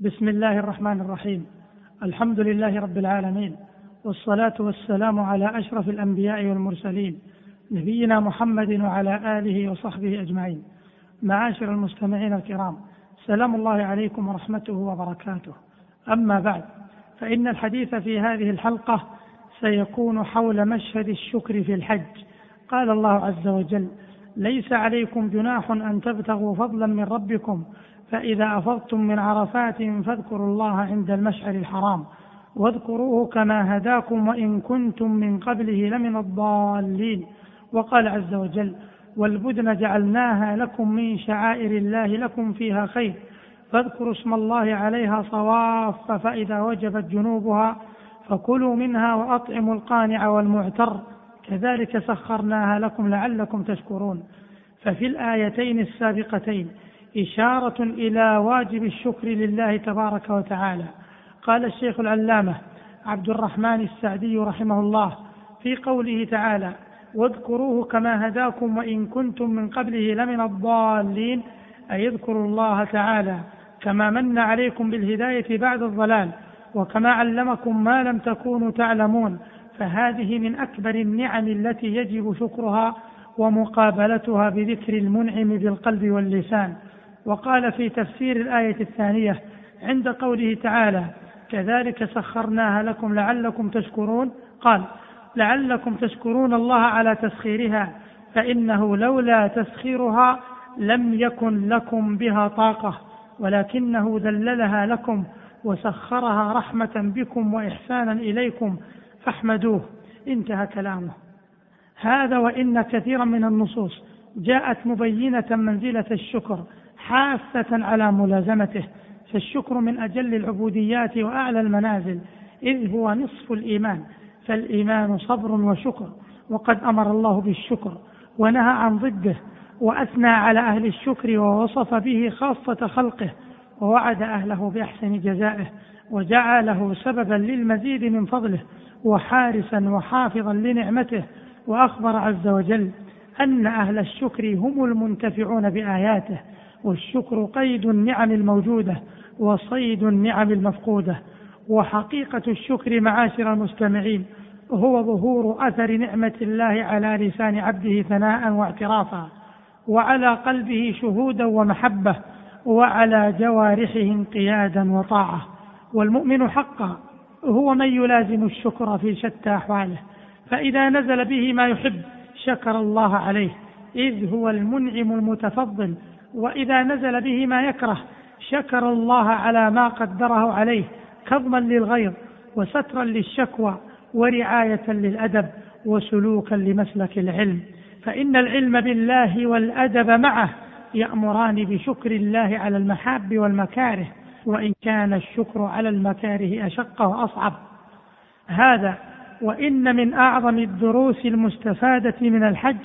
بسم الله الرحمن الرحيم الحمد لله رب العالمين والصلاة والسلام على أشرف الأنبياء والمرسلين نبينا محمد وعلى آله وصحبه أجمعين معاشر المستمعين الكرام سلام الله عليكم ورحمته وبركاته أما بعد فإن الحديث في هذه الحلقة سيكون حول مشهد الشكر في الحج قال الله عز وجل ليس عليكم جناح أن تبتغوا فضلا من ربكم فإذا أفضتم من عرفات فاذكروا الله عند المشعر الحرام واذكروه كما هداكم وإن كنتم من قبله لمن الضالين. وقال عز وجل والبدن جعلناها لكم من شعائر الله لكم فيها خير فاذكروا اسم الله عليها صواف فإذا وجبت جنوبها فكلوا منها وأطعموا القانع والمعتر كذلك سخرناها لكم لعلكم تشكرون. ففي الآيتين السابقتين إشارة إلى واجب الشكر لله تبارك وتعالى. قال الشيخ العلامة عبد الرحمن السعدي رحمه الله في قوله تعالى واذكروه كما هداكم وإن كنتم من قبله لمن الضالين أي اذكروا الله تعالى كما من عليكم بالهداية بعد الضلال وكما علمكم ما لم تكونوا تعلمون. فهذه من أكبر النعم التي يجب شكرها ومقابلتها بذكر المنعم بالقلب واللسان. وقال في تفسير الآية الثانية عند قوله تعالى كذلك سخرناها لكم لعلكم تشكرون قال لعلكم تشكرون الله على تسخيرها فإنه لولا تسخيرها لم يكن لكم بها طاقة ولكنه ذللها لكم وسخرها رحمة بكم وإحسانا إليكم فاحمدوه انتهى كلامه. هذا وإن كثيرا من النصوص جاءت مبينة منزلة الشكر حافة على ملازمته فالشكر من أجل العبوديات وأعلى المنازل إذ هو نصف الإيمان فالإيمان صبر وشكر وقد أمر الله بالشكر ونهى عن ضده وأثنى على أهل الشكر ووصف به خاصة خلقه ووعد أهله بأحسن جزائه وجعله سببا للمزيد من فضله وحارسا وحافظا لنعمته وأخبر عز وجل أن أهل الشكر هم المنتفعون بآياته والشكر قيد النعم الموجودة وصيد النعم المفقودة. وحقيقة الشكر معاشر المستمعين هو ظهور أثر نعمة الله على لسان عبده ثناء واعترافا وعلى قلبه شهودا ومحبة وعلى جوارحه انقيادا وطاعة. والمؤمن حقا هو من يلازم الشكر في شتى أحواله. فإذا نزل به ما يحب شكر الله عليه إذ هو المنعم المتفضل وإذا نزل به ما يكره شكر الله على ما قدره عليه كظما للغيظ وسترا للشكوى ورعاية للأدب وسلوكا لمسلك العلم. فإن العلم بالله والأدب معه يأمران بشكر الله على المحاب والمكاره وإن كان الشكر على المكاره أشق وأصعب. هذا وإن من أعظم الدروس المستفادة من الحج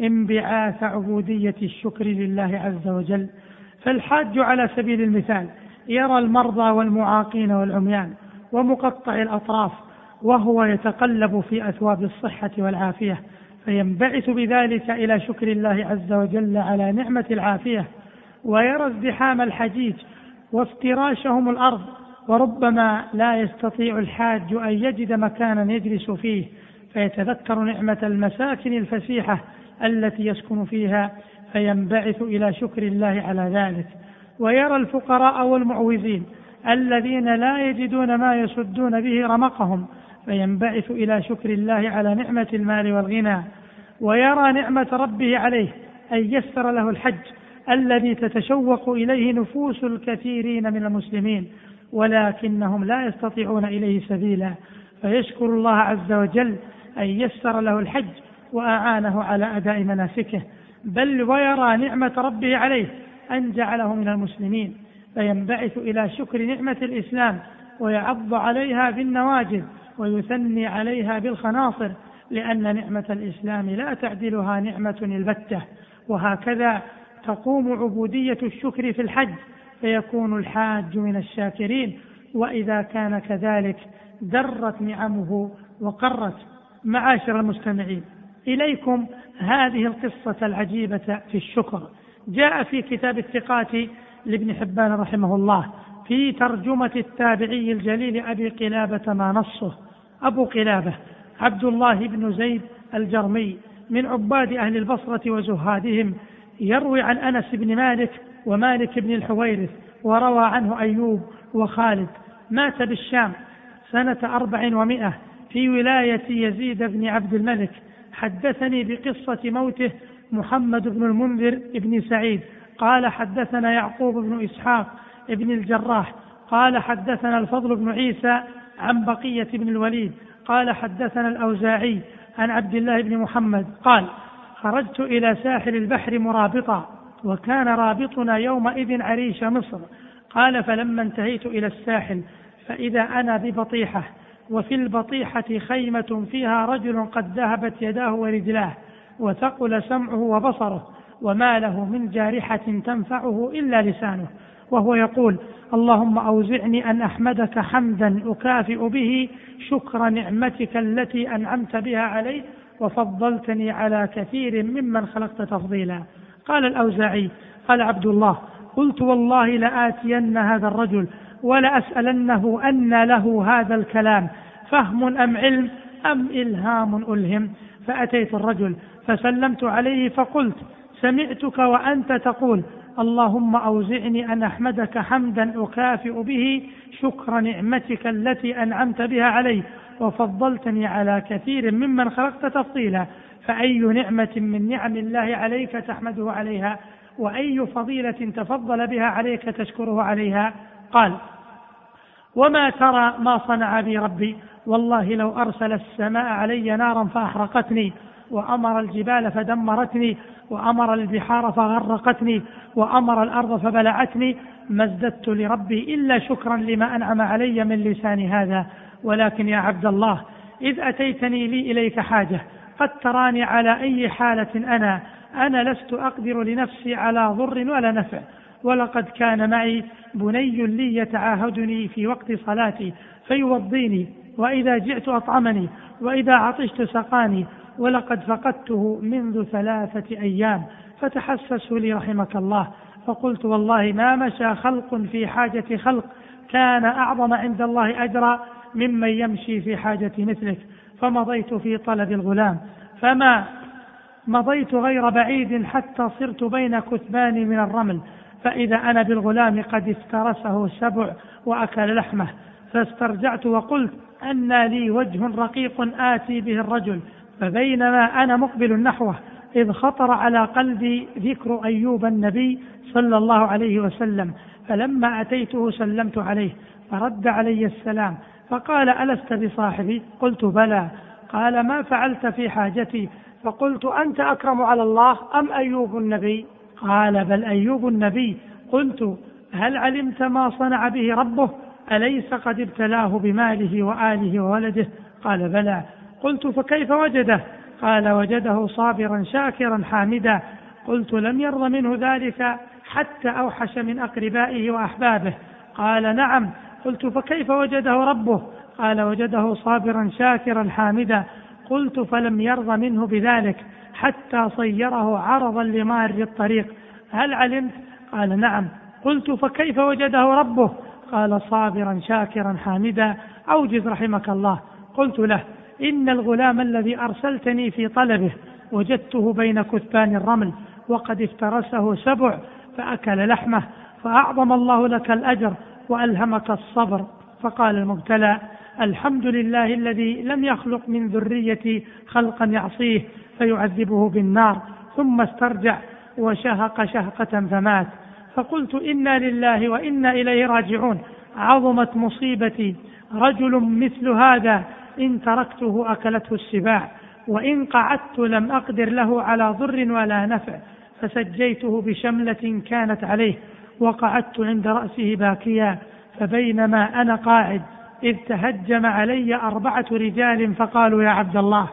انبعاث عبودية الشكر لله عز وجل فالحاج على سبيل المثال يرى المرضى والمعاقين والعميان ومقطع الأطراف وهو يتقلب في أثواب الصحة والعافية فينبعث بذلك إلى شكر الله عز وجل على نعمة العافية ويرى ازدحام الحجيج وافتراشهم الأرض وربما لا يستطيع الحاج أن يجد مكانا يجلس فيه فيتذكر نعمة المساكن الفسيحة التي يسكن فيها فينبعث إلى شكر الله على ذلك. ويرى الفقراء والمعوزين الذين لا يجدون ما يسدون به رمقهم فينبعث إلى شكر الله على نعمة المال والغنى. ويرى نعمة ربه عليه أن يسر له الحج الذي تتشوق إليه نفوس الكثيرين من المسلمين ولكنهم لا يستطيعون إليه سبيلا. فيشكر الله عز وجل أن يسر له الحج وأعانه على أداء مناسكه بل ويرى نعمة ربه عليه أن جعله من المسلمين فينبعث إلى شكر نعمة الإسلام ويعض عليها بالنواجذ ويثني عليها بالخناصر لأن نعمة الإسلام لا تعدلها نعمة البتة. وهكذا تقوم عبودية الشكر في الحج فيكون الحاج من الشاكرين وإذا كان كذلك درت نعمه وقرت معاشر المستمعين. إليكم هذه القصة العجيبة في الشكر. جاء في كتاب الثقات لابن حبان رحمه الله في ترجمة التابعي الجليل أبي قلابة ما نصه. أبو قلابة عبد الله بن زيد الجرمي من عباد أهل البصرة وزهادهم يروي عن أنس بن مالك ومالك بن الحويرث وروى عنه أيوب وخالد. مات بالشام سنة أربع ومائة في ولاية يزيد بن عبد الملك حدثني بقصة موته محمد بن المنذر بن سعيد. قال حدثنا يعقوب بن إسحاق بن الجراح. قال حدثنا الفضل بن عيسى عن بقية بن الوليد. قال حدثنا الأوزاعي عن عبد الله بن محمد. قال خرجت إلى ساحل البحر مرابطا وكان رابطنا يومئذ عريش مصر. قال فلما انتهيت إلى الساحل فإذا أنا ببطيحة وفي البطيحة خيمة فيها رجل قد ذهبت يداه ورجلاه وثقل سمعه وبصره وما له من جارحة تنفعه إلا لسانه. وهو يقول اللهم أوزعني أن أحمدك حمدا أكافئ به شكر نعمتك التي أنعمت بها علي وفضلتني على كثير ممن خلقت تفضيلا. قال الأوزاعي قال عبد الله قلت والله لآتين هذا الرجل ولأسألنه أن له هذا الكلام فهم أم علم أم إلهام ألهم؟ فأتيت الرجل فسلمت عليه فقلت سمعتك وأنت تقول اللهم أوزعني أن أحمدك حمدا أكافئ به شكر نعمتك التي أنعمت بها علي وفضلتني على كثير ممن خلقت تفضيلا فأي نعمة من نعم الله عليك تحمده عليها وأي فضيلة تفضل بها عليك تشكره عليها؟ قال وما ترى ما صنع بي ربي والله لو أرسل السماء علي نارا فأحرقتني وأمر الجبال فدمرتني وأمر البحار فغرقتني وأمر الأرض فبلعتني ما ازددت لربي إلا شكرا لما أنعم علي من لسان هذا. ولكن يا عبد الله إذ أتيتني لي إليك حاجة قد تراني على أي حالة أنا. أنا لست أقدر لنفسي على ضر ولا نفع. ولقد كان معي بني لي يتعاهدني في وقت صلاتي فيوضيني. وإذا جئت أطعمني وإذا عطشت سقاني ولقد فقدته منذ ثلاثة أيام فتحسسوا لي رحمك الله فقلت والله ما مشى خلق في حاجة خلق كان أعظم عند الله أجرا ممن يمشي في حاجة مثلك فمضيت في طلب الغلام. فما مضيت غير بعيد حتى صرت بين كثبان من الرمل فإذا أنا بالغلام قد افترسه سبع وأكل لحمه فاسترجعت وقلت أن لي وجه رقيق آتي به الرجل فبينما أنا مقبل نحوه إذ خطر على قلبي ذكر أيوب النبي صلى الله عليه وسلم فلما أتيته سلمت عليه فرد علي السلام فقال ألست بصاحبي؟ قلت بلى. قال ما فعلت في حاجتي؟ فقلت أنت أكرم على الله أم أيوب النبي؟ قال بل أيوب النبي. قلت هل علمت ما صنع به ربه؟ أليس قد ابتلاه بماله وآله وولده؟ قال بلى. قلت فكيف وجده؟ قال وجده صابرا شاكرا حامدا. قلت لم يرض منه ذلك حتى أوحش من أقربائه وأحبابه. قال نعم. قلت فكيف وجده ربه؟ قال وجده صابرا شاكرا حامدا. قلت فلم يرض منه بذلك حتى صيره عرضا لمار الطريق. هل علمت؟ قال نعم. قلت فكيف وجده ربه؟ قال صابرا شاكرا حامدا أوجز رحمك الله. قلت له إن الغلام الذي أرسلتني في طلبه وجدته بين كثبان الرمل وقد افترسه سبع فأكل لحمه فأعظم الله لك الأجر وألهمك الصبر. فقال المبتلى الحمد لله الذي لم يخلق من ذريتي خلقا يعصيه فيعذبه بالنار ثم استرجع وشهق شهقة فمات. فقلت إنا لله وإنا إليه راجعون. عظمت مصيبتي. رجل مثل هذا إن تركته أكلته السباع وإن قعدت لم أقدر له على ضر ولا نفع فسجيته بشملة كانت عليه وقعدت عند رأسه باكيا فبينما أنا قاعد إذ تهجم علي أربعة رجال فقالوا يا عبد الله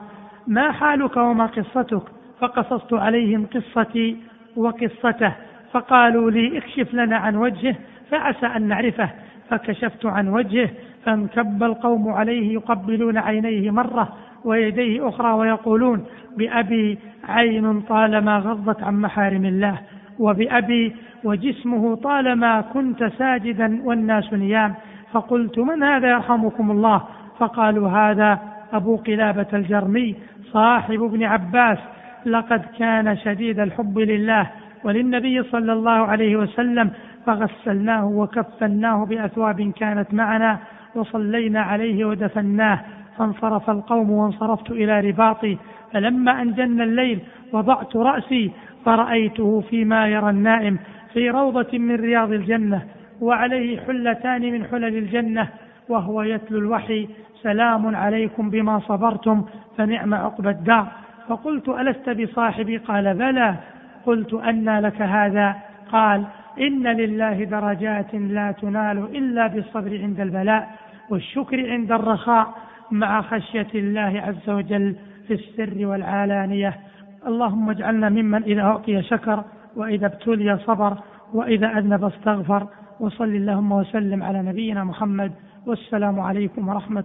ما حالك وما قصتك؟ فقصصت عليهم قصتي وقصته. فقالوا لي اكشف لنا عن وجهه فعسى أن نعرفه فكشفت عن وجهه فانكب القوم عليه يقبلون عينيه مرة ويديه أخرى ويقولون بأبي عين طالما غضت عن محارم الله وبأبي وجسمه طالما كنت ساجدا والناس نيام. فقلت من هذا يرحمكم الله؟ فقالوا هذا أبو قلابة الجرمي صاحب ابن عباس لقد كان شديد الحب لله. وللنبي صلى الله عليه وسلم فغسلناه وكفناه بأثواب كانت معنا وصلينا عليه ودفناه فانصرف القوم وانصرفت إلى رباطي فلما أن جن الليل وضعت رأسي فرأيته فيما يرى النائم في روضة من رياض الجنة وعليه حلتان من حلل الجنة وهو يتلو الوحي سلام عليكم بما صبرتم فنعم عقبى الدار فقلت ألست بصاحبي؟ قال بلى قلت أنى لك هذا. قال إن لله درجات لا تنال إلا بالصبر عند البلاء والشكر عند الرخاء مع خشية الله عز وجل في السر والعلانية. اللهم اجعلنا ممن إذا أعطي شكر وإذا ابتلي صبر وإذا أذنب استغفر. وصل اللهم وسلم على نبينا محمد. والسلام عليكم ورحمة